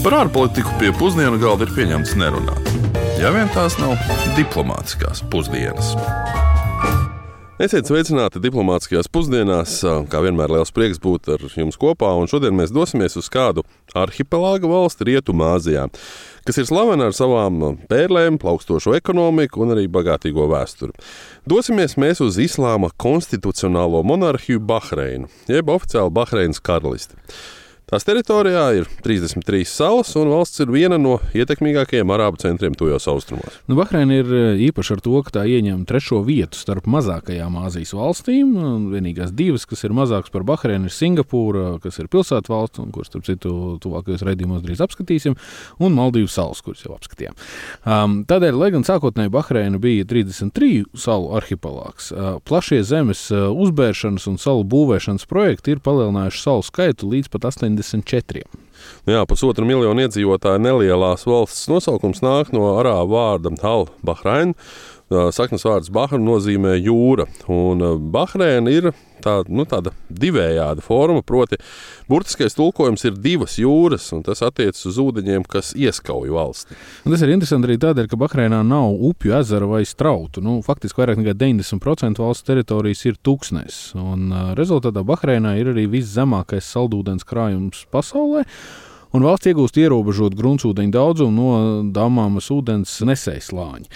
Par ārpolitiku pie pusdienu galda ir pieņemts nerunāt. Ja vien tās nav diplomātiskās pusdienas. Esiet sveicināti diplomātiskajās pusdienās. Kā vienmēr, liels prieks būt ar jums kopā. Un šodien mēs dosimies uz kādu arhipelāga valsti Rietumāzijā, kas ir slavena ar savām pērlēm, plaukstošo ekonomiku un arī bagātīgo vēsturi. Dosimies mēs uz Islāma konstitucionālo monarhiju Bahreinu, jeb oficiāli Bahreinas karalisti. Tās teritorijā ir 33 salas, un valsts ir viena no ietekmīgākajiem arābu centriem tujos austrumos. Nu, Bahreina ir e, īpaša ar to, ka tā ieņem trešo vietu starp mazākajām Āzijas valstīm. Vienīgās divas, kas ir mazākas par Bahreinu, ir Singapūra, kas ir pilsētu valsts, un kuras, starp citu, tuvākajos raidījumos drīz apskatīsim, un Maldīvu salas, kuras jau apskatījām. Um, tādēļ, lai gan sākotnēji Bahreina bija 33 salu arhipelāgs, uh, plašie zemes uh, uzbēršanas un salu būvēšanas projekti ir palielinājuši salu skaitu līdz pat 80. 74. Jā, pusotra miljonu iedzīvotāju nelielās valsts nosaukums nāk no arābu vārda Al-Bahrain. Saknes vārds Bahra nozīmē jūra, Bahreina ir tā, nu, tāda divējāda forma. Proti, burtiskais tulkojums ir divas jūras, un tas attiecas uz ūdeņiem, kas ieskauj valsti. Un tas ir interesanti arī tādēļ, ka Bahreinā nav upju, ezera vai strautu. Nu, faktiski vairāk nekā 90% valsts teritorijas ir tūkstnes. Un, rezultātā Bahreinā ir arī viszemākais saldūdens krājums pasaulē un valsts iegūst ierobežotu gruntsūdeņu daudzumu no Dāmāmas ūdens nesējas slāņa.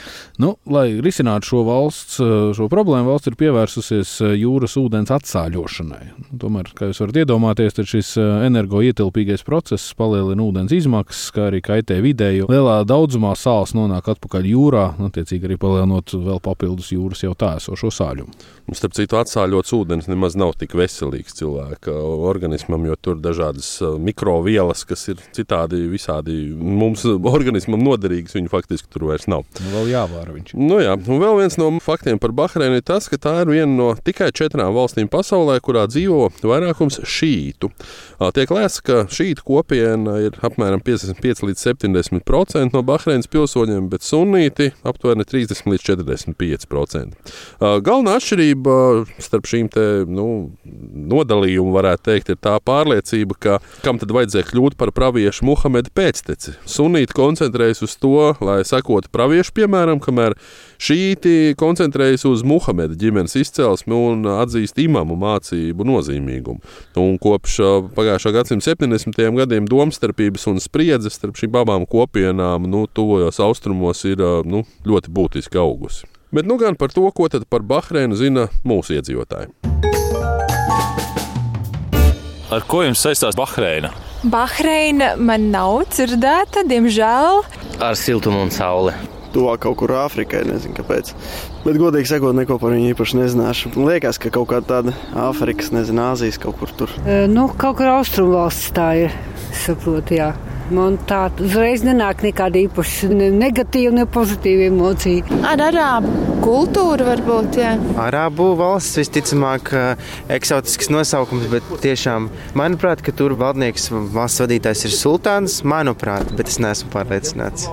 Nu, lai risinātu šo, valsts, šo problēmu, valsts ir pievērsusies jūras ūdens atsāļošanai. Tomēr, kā jūs varat iedomāties, šis energoietilpīgais process palielina ūdens izmaksas, kā arī kaitē videi, jo lielā daudzumā sāls nonāk atpakaļ jūrā, attiecīgi arī palielinot vēl papildus jūras jau tā esošo sāļumu. Starp citu, atsāļots ūdens nemaz nav tik veselīgs cilvēka organismam, jo tur ir dažādas mikrovielas, kas ir citādi visādi mums organismam noderīgas. Viņu faktiski tur vairs nav. Nu, vēl jāvāra viņš. Nu, jā. Un vēl viens no faktiem par Bahreinu ir tas, ka tā ir viena no tikai četrām valstīm pasaulē, kurā dzīvo vairākums šītu. Tiek lēsts, ka šītu kopiena ir apmēram 55 līdz 70% no Bahreinas pilsoņiem, bet sunīti aptuveni 30 līdz 45%. Galvenā atšķirība starp šīm te, nu, nodalījumu, varētu teikt, ir tā pārliecība, ka kam tad vajadzēja kļūt par praviešu Muhameda pēcteci. Sunīti koncentrējas uz to, lai sekotu praviešu piemēram, kamēr šīti koncentrējas uz Muhameda ģimenes izcelsmi un atzīst imamu mācību nozīmīgumu. Un kopš pagājušā gadsimta 70. gadiem domstarpības un spriedzes starp šīm abām kopienām nu, tuvojos austrumos ir nu, ļoti būtiski augusi. Bet nu gan par to, ko tad par Bahreinu zina mūsu iedzīvotāji. Ar ko jums saistās Bahreina? Bahreina man nav dzirdēta, diemžēl. Ar siltumu un sauli. Tuvāk kaut kur Āfrikai, nezinu kāpēc. Bet, godīgi sakot, neko par viņu īpaši nezināšu. Liekas, ka kaut kāda tāda Āfrikas, nezinu, Āzijas kaut kur tur. E, nu, kaut kur austrumvalsts tā ir, saprotu, jā. Man tā uzreiz nenāk nekāda īpaša ne negatīva, ne pozitīva emocija. Ar arābu kultūru varbūt, jā. Arābu valsts visticamāk eksotisks nosaukums, bet tiešām, manuprāt, ka tur valdnieks valsts vadītājs ir sultāns, manuprāt, bet es neesmu pārliecināts.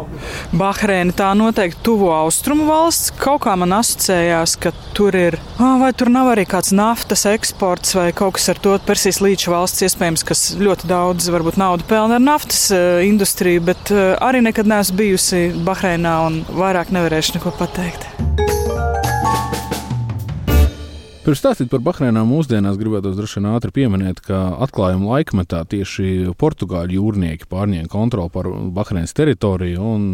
Bahreina tā noteikti tuvo austrumu valsts. Kaut kā man asociējās, ka tur ir, vai tur nav arī kāds naftas eksports vai kaut kas ar to Persijas līča valsts iespējams, kas ļoti daudz varbūt naudu pelna ar naftas Eh, industriju, bet eh, arī nekad neesmu bijusi Bahreinā un vairāk nevarēšu neko pateikt. Pirms stāstīt par Bahreinu mūsdienās, gribētu droši vien ātri pieminēt, ka atklājuma laikmetā tieši portugāļu jūrnieki pārņēma kontroli pār Bahreinas teritoriju. Un,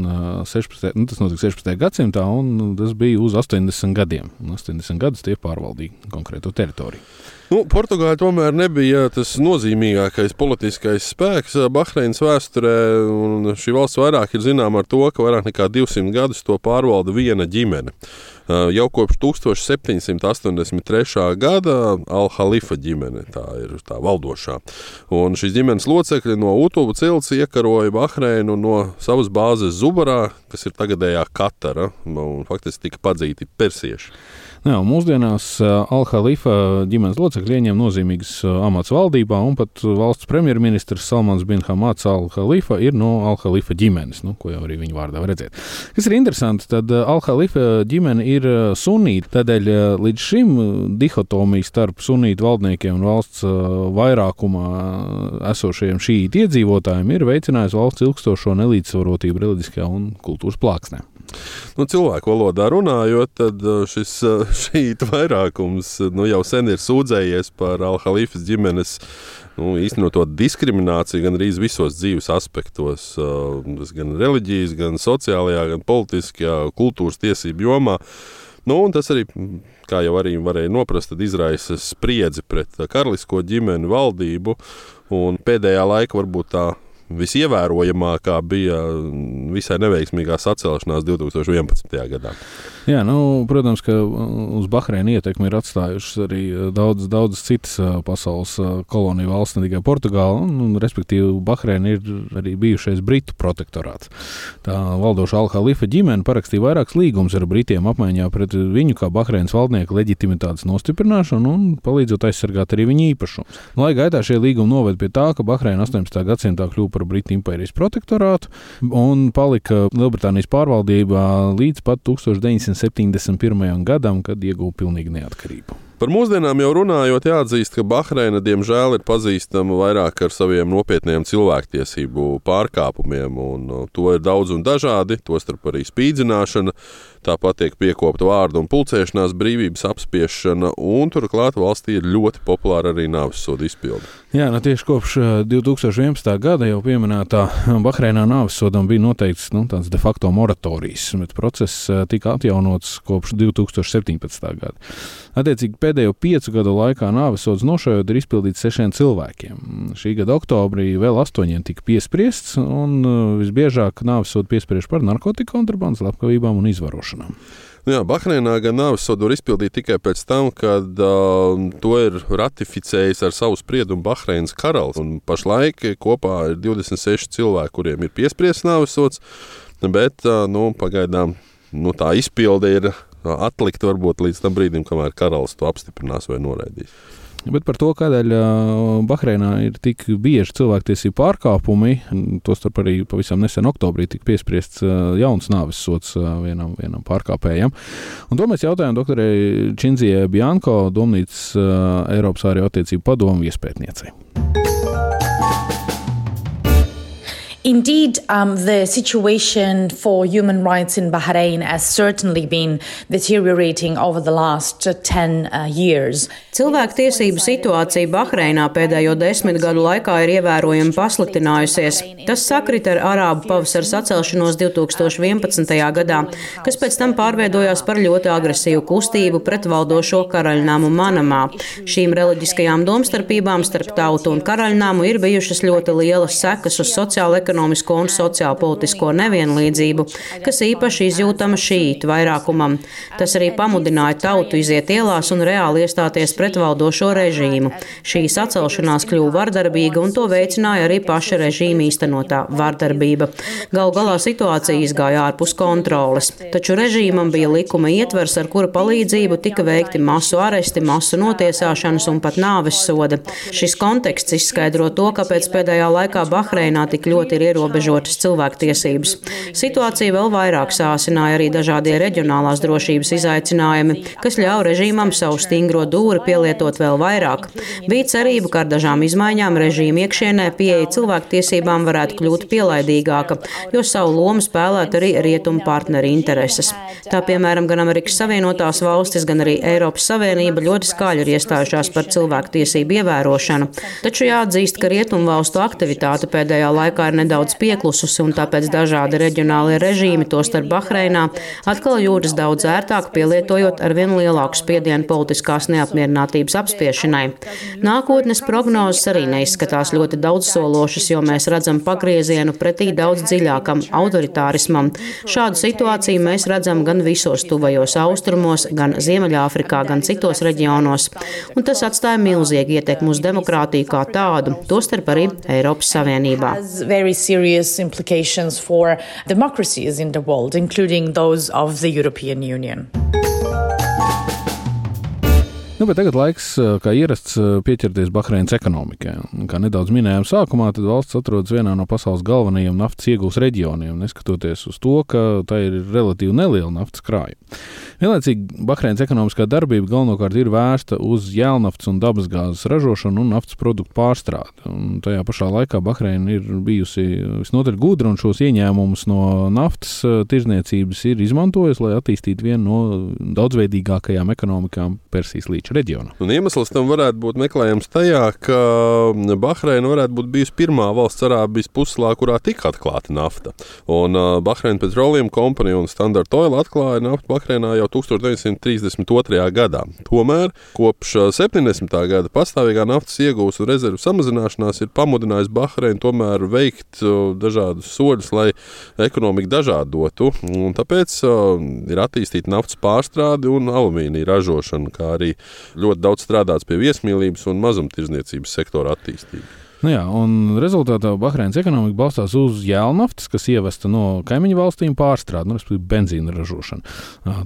16, eh, nu, tas notika 16. gadsimtā, un tas bija uz 80 gadiem. Un 80 gadus tie pārvaldīja konkrēto teritoriju. Nu, Portugāļi tomēr nebija tas nozīmīgākais politiskais spēks Bahreinas vēsturē. Šī valsts vairāk ir zināma ar to, ka vairāk nekā 200 gadus to pārvalda viena ģimene. Jau kopš 1783. gada Al-Halifa ģimene tā ir tā valdošā. Un šīs ģimenes locekļi no Utubu cilts iekaroja Bahreinu no savas bāzes Zubarā, kas ir tagadējā Katara, un faktiski tika padzīti persieši. Jā, mūsdienās Al-Khalifa ģimenes locekļi ieņem nozīmīgas amats valdībā, un pat valsts premjerministrs Salmans Bin Hamāts Al-Khalifa ir no Al-Khalifa ģimenes, nu, ko jau arī viņa vārdā var redzēt. Kas ir interesanti, tad Al-Khalifa ģimene ir sunīta, tādēļ līdz šim dihotomija starp sunītu valdniekiem un valsts vairākumā esošajiem šīta iedzīvotājiem ir veicinājusi valsts ilgstošo nelīdzsvarotību reliģiskajā un kultūras plāksnē. Nu, cilvēku valodā runājot, tad uh, šis uh, šīta vairākums uh, nu, jau sen ir sūdzējies par Al-Halifas ģimenes nu, īstenot diskrimināciju gan arī visos dzīves aspektos, gan reliģijas, gan sociālajā, gan politiskajā, kultūras tiesību jomā. Nu, tas arī, kā jau arī varēja noprast, izraisa spriedzi pret karalisko ģimeni, valdību. Pēdējā laika varbūt tā visievērojamākā bija visai neveiksmīgā sacelšanās 2011. gadā. Jā, nu, protams, ka uz Bahreina ietekmi ir atstājušas arī daudzas daudz citas pasaules koloniju valsts, ne tikai Portugāla. Un, respektīvi, Bahreina ir arī bijušais Britu protektorāts. Tā valdošā Al-Khalifa ģimene parakstīja vairākus līgumus ar Britiem apmaiņā pret viņu kā Bahreinas valdnieku leģitimitātes nostiprināšanu un palīdzot aizsargāt arī viņa īpašumus. Laika gaitā šie līgumi noved pie tā, ka Bahreina 18. gadsimtā kļuva par Britu impērijas protektorātu un palika Lielbritānijas pārvaldībā līdz pat 1971. gadam, kad ieguva pilnīgu neatkarību. Par mūsdienām jau runājot, jāatzīst, ka Bahreina diemžēl ir pazīstama vairāk ar saviem nopietniem cilvēktiesību pārkāpumiem, un uh, to ir daudz un dažādi, tostarp arī spīdzināšana, Tāpat tiek piekopta vārdu un pulcēšanās brīvības apspiešana, un turklāt valstī ir ļoti populāra arī nāves soda izpilde. Jā, nu tieši kopš 2011. Eh, gada jau pieminētā Bahreinā nāves sodam bija noteikts nu, tāds de facto moratorijas, bet process tika atjaunots kopš 2017. gada. Attiecīgi pēdējo piecu gadu laikā nāves sods nošaujot ir izpildīts sešiem cilvēkiem. Šī gada oktobrī vēl astoņiem tika piespriests, un eh, visbiežāk nāves sodu piespriež par narkotiku kontrabandas, slepkavībām un izvarošanu izmantošanām. Nu jā, Bahreinā gan nāves sodu var izpildīt tikai pēc tam, kad uh, to ir ratificējis ar savu spriedumu Bahreinas karalis. Pašlaik kopā ir 26 cilvēki, kuriem ir piespriests nāves sods, bet uh, nu, pagaidām nu, tā izpilde ir atlikta varbūt līdz tam brīdim, kamēr karalis to apstiprinās vai noraidīs. Bet par to, kādēļ Bahreinā ir tik bieži cilvēktiesību pārkāpumi, tostarp arī pavisam nesen oktobrī tika piespriests jauns nāves sots vienam, vienam pārkāpējam. Un to mēs jautājām doktorai Činzijai Bianko, Domnīcas Eiropas ārējo attiecību padomu iespētniecei. Indeed, um, the situation for human rights in Bahrain has certainly been deteriorating over the last 10 uh, years. Cilvēktiesību situācija Bahreinā pēdējo desmit gadu laikā ir ievērojami pasliktinājusies. Tas sakrit ar Arābu pavasara sacelšanos 2011. gadā, kas pēc tam pārveidojās par ļoti agresīvu kustību pret valdošo karaļnāmu Manamā. Šīm reliģiskajām domstarpībām starp tautu un karaļnāmu ir bijušas ļoti lielas sekas uz sociālo-ekonomisko ekonomisko un sociālpolitisko nevienlīdzību, kas īpaši izjūtama šītu vairākumam. Tas arī pamudināja tautu iziet ielās un reāli iestāties pret valdošo režīmu. Šī sacelšanās kļuva vardarbīga un to veicināja arī paša režīma īstenotā vardarbība. Gal galā situācija izgāja ārpus kontroles, taču režīmam bija likuma ietvers, ar kura palīdzību tika veikti masu aresti, masu notiesāšanas un pat nāves soda. Šis konteksts izskaidro to, kāpēc pēdējā laikā Bahreinā tik ļoti ir ierobežotas cilvēktiesības. Situācija vēl vairāk sāsināja arī dažādie reģionālās drošības izaicinājumi, kas ļauj režīmam savu stingro dūri pielietot vēl vairāk. Bija cerība, ka ar dažām izmaiņām režīma iekšienē pieeja cilvēktiesībām varētu kļūt pielaidīgāka, jo savu lomu spēlētu arī rietumu partneri intereses. Tā piemēram, gan Amerikas Savienotās valstis, gan arī Eiropas Savienība ļoti skaļi ir iestājušās par cilvēktiesību ievērošanu. Taču jāatzīst, ka rietumu valstu aktivitāte pēdējā laikā ir nedaudz nedaudz pieklususi, un tāpēc dažādi reģionālie režīmi, tostarp Bahreinā, atkal jūtas daudz ērtāk, pielietojot ar vien lielāku spiedienu politiskās neapmierinātības apspiešanai. Nākotnes prognozes arī neizskatās ļoti daudzsološas, jo mēs redzam pagriezienu pretī daudz dziļākam autoritārismam. Šādu situāciju mēs redzam gan visos tuvajos austrumos, gan Ziemeļāfrikā, gan citos reģionos, un tas atstāja milzīgu ietekmi uz demokrātiju kā tādu, tostarp arī Eiropas Savienībā serious implications for democracies in the world, including those of the European Union. Nu, tagad laiks, kā ierasts, pieķerties Bahreinas ekonomikai. Kā nedaudz minējām sākumā, tad valsts atrodas vienā no pasaules galvenajiem naftas iegūs reģioniem, neskatoties uz to, ka tā ir relatīvi neliela naftas krājuma. Vienlaicīgi Bahreinas ekonomiskā darbība galvenokārt ir vērsta uz jēlnaftas un dabasgāzes ražošanu un naftas produktu pārstrādi. Un tajā pašā laikā Bahreina ir bijusi visnotaļ gudra un šos ieņēmumus no naftas tirzniecības ir izmantojusi, lai attīstītu vienu no daudzveidīgākajām ekonomikām Persijas līča reģionā. Un iemesls tam varētu būt meklējams tajā, ka Bahreina varētu būt bijusi pirmā valsts Arābijas puslā, kurā tika atklāta nafta. Un uh, Bahreina Petroleum Company un Standard Oil atklāja naftu Bahreinā jau 1932. gadā. Tomēr kopš 70. gada pastāvīgā naftas iegūs un rezervu samazināšanās ir pamudinājusi Bahreinu tomēr veikt dažādus soļus, lai ekonomiku dažādotu. Un tāpēc uh, ir attīstīta naftas pārstrāde un alumīnija ražošana, kā arī ļoti daudz strādāts pie viesmīlības un mazumtirdzniecības sektora attīstības. Nu jā, un rezultātā Bahreinas ekonomika balstās uz jēlnaftas, kas ievesta no kaimiņu valstīm pārstrādi, nu, respektīvi benzīna ražošana.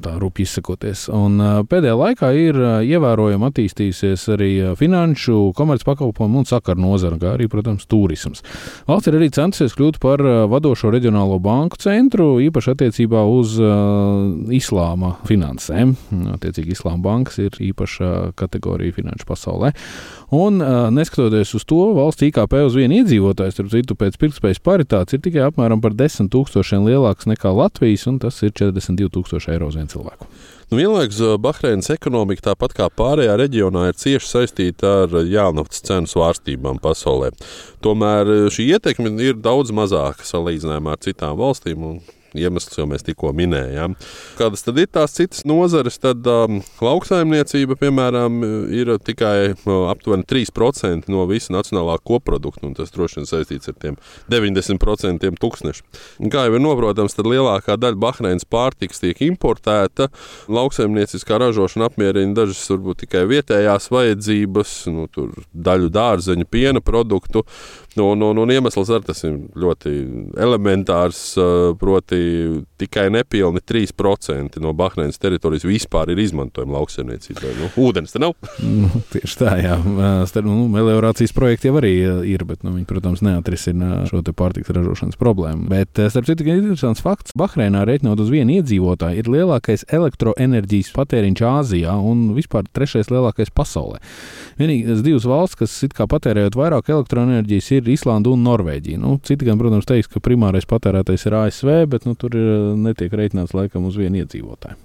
Tā rupji izsakoties. Un pēdējā laikā ir ievērojami attīstījusies arī finanšu, komercpakalpojumu un sakaru nozara, kā arī, protams, turisms. Valsts ir arī centusies kļūt par vadošo reģionālo banku centru, īpaši attiecībā uz uh, islāma finansēm. Attiecīgi, islāma bankas ir īpaša kategorija finanšu pasaulē. Un, uh, neskatoties uz to, valsts valsts IKP uz vienu iedzīvotāju, starp citu, pēc pirktspējas paritātes ir tikai apmēram par 10 tūkstošiem lielāks nekā Latvijas, un tas ir 42 tūkstoši eiro uz vienu cilvēku. Nu, vienlaikus Bahreinas ekonomika, tāpat kā pārējā reģionā, ir cieši saistīta ar jēlnaftas cenu svārstībām pasaulē. Tomēr šī ietekme ir daudz mazāka salīdzinājumā ar citām valstīm iemesls jau mēs tikko minējām. Kādas tad ir tās citas nozares, tad um, lauksaimniecība, piemēram, ir tikai uh, aptuveni 3% no visa nacionālā koprodukta, un tas droši vien saistīts ar tiem 90% tūkstnešu. Kā jau ir noprotams, tad lielākā daļa Bahreinas pārtikas tiek importēta. Lauksaimnieciskā ražošana apmierina dažas varbūt tikai vietējās vajadzības, nu, daļu dārzeņu, piena produktu. Un, un, un iemesls ar tas ir ļoti elementārs, uh, proti tikai nepilni 3% no Bahreinas teritorijas vispār ir izmantojama lauksaimniecībai. Nu, ūdens te nav. nu, tieši tā, jā. Starp, nu, meliorācijas projekti jau arī ir, bet nu, viņi, protams, neatrisina šo pārtiks ražošanas problēmu. Bet, starp citu, ir interesants fakts. Bahreinā reiķinot uz vienu iedzīvotāju ir lielākais elektroenerģijas patēriņš Āzijā un vispār trešais lielākais pasaulē. Vienīgās divas valsts, kas it kā patērējot vairāk elektroenerģijas, ir Islanda un Norvēģija. Nu, citi gan, protams, teiks, ka primārais patērētājs ir ASV, bet nu, tur ir, netiek reiķināts laikam uz vienu iedzīvotāju.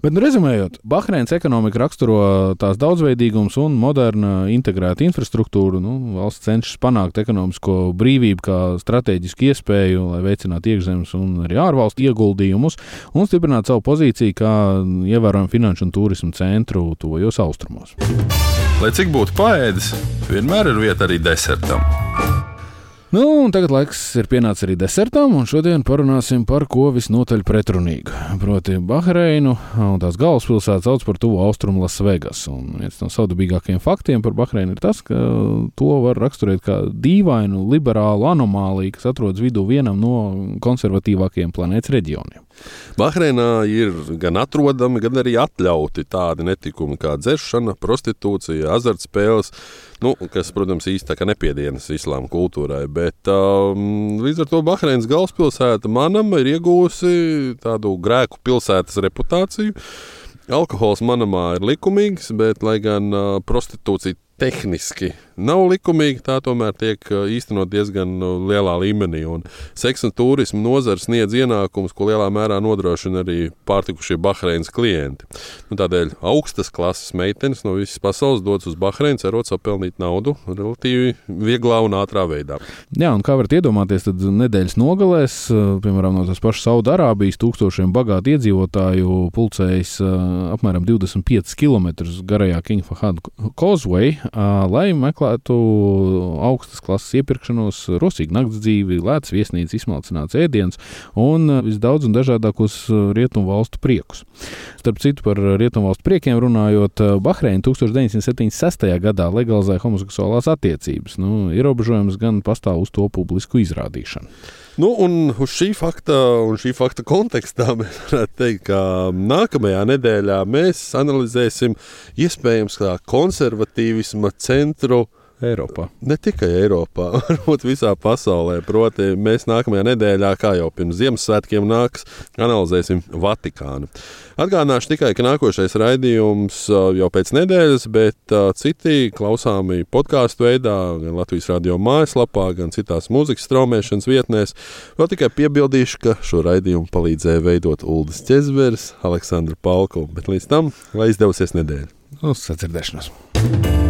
Bet, nu, rezumējot, Bahreinas ekonomika raksturo tās daudzveidīgums un moderna integrēta infrastruktūra. Nu, valsts cenšas panākt ekonomisko brīvību kā strateģisku iespēju, lai veicinātu iekšzemes un arī ārvalstu ieguldījumus un stiprinātu savu pozīciju kā ievērojamu finanšu un turismu centru tuvajos austrumos. Lai cik būtu paēdis, vienmēr ir vieta arī desertam. Nu, tagad laiks ir pienācis arī desertam, un šodien parunāsim par ko visnotaļ pretrunīgu. Proti, Bahreinu un tās galvaspilsētu sauc par tuvu austrumu Lasvegas. Viens no savdabīgākajiem faktiem par Bahreinu ir tas, ka to var raksturēt kā dīvainu, liberālu anomāliju, kas atrodas vidū vienam no konservatīvākajiem planētas reģioniem. Bahreinā ir gan atrodami, gan arī atļauti tādi netikumi kā dzeršana, prostitūcija, azartspēles, nu, kas, protams, īstenībā nepiedienas islāma kultūrai. Bet um, līdz ar to Bahreinas galvaspilsēta manam ir iegūsi tādu grēku pilsētas reputāciju. Alkohols manamā ir likumīgs, bet, lai gan uh, prostitūcija tehniski nav likumīga, tā tomēr tiek uh, īstenot diezgan uh, lielā līmenī. Un seksa un turisma nozara sniedz ienākumus, ko lielā mērā nodrošina arī pārtikušie Bahreinas klienti. Nu, tādēļ augstas klases meitenes no visas pasaules dodas uz Bahreinu, cerot sapelnīt naudu relatīvi vieglā un ātrā veidā. Jā, un kā varat iedomāties, tad nedēļas nogalēs, uh, piemēram, no tās pašas Saudārābijas tūkstošiem bagātu iedzīvotāju pulcējas apmēram 25 km garajā King Fahad Causeway, lai meklētu stimulētu augstas klases iepirkšanos, rosīgu nakts dzīvi, lētas viesnīcas, izsmalcināts ēdiens un visdaudz un dažādākos rietumu valstu priekus. Starp citu, par rietumu valstu priekiem runājot, Bahreina 1976. gadā legalizēja homoseksuālās attiecības. Nu, ierobežojums gan pastāv uz to publisku izrādīšanu. Nu, un uz šī fakta, un šī fakta kontekstā mēs varētu teikt, ka nākamajā nedēļā mēs analizēsim iespējams konservatīvisma centru Eiropā. Ne tikai Eiropā, varbūt visā pasaulē. Proti, mēs nākamajā nedēļā, kā jau pirms Ziemassvētkiem, nāks, analizēsim Vatikānu. Atgādināšu tikai, ka nākošais raidījums uh, jau pēc nedēļas, bet uh, citi klausāmi podkāstu veidā, gan Latvijas radio mājaslapā, gan citās mūzikas straumēšanas vietnēs. Vēl tikai piebildīšu, ka šo raidījumu palīdzēja veidot Ulris Čezveris, Aleksandra Palko. Bet līdz tam, lai izdevusies nedēļa. Uz sadzirdēšanos!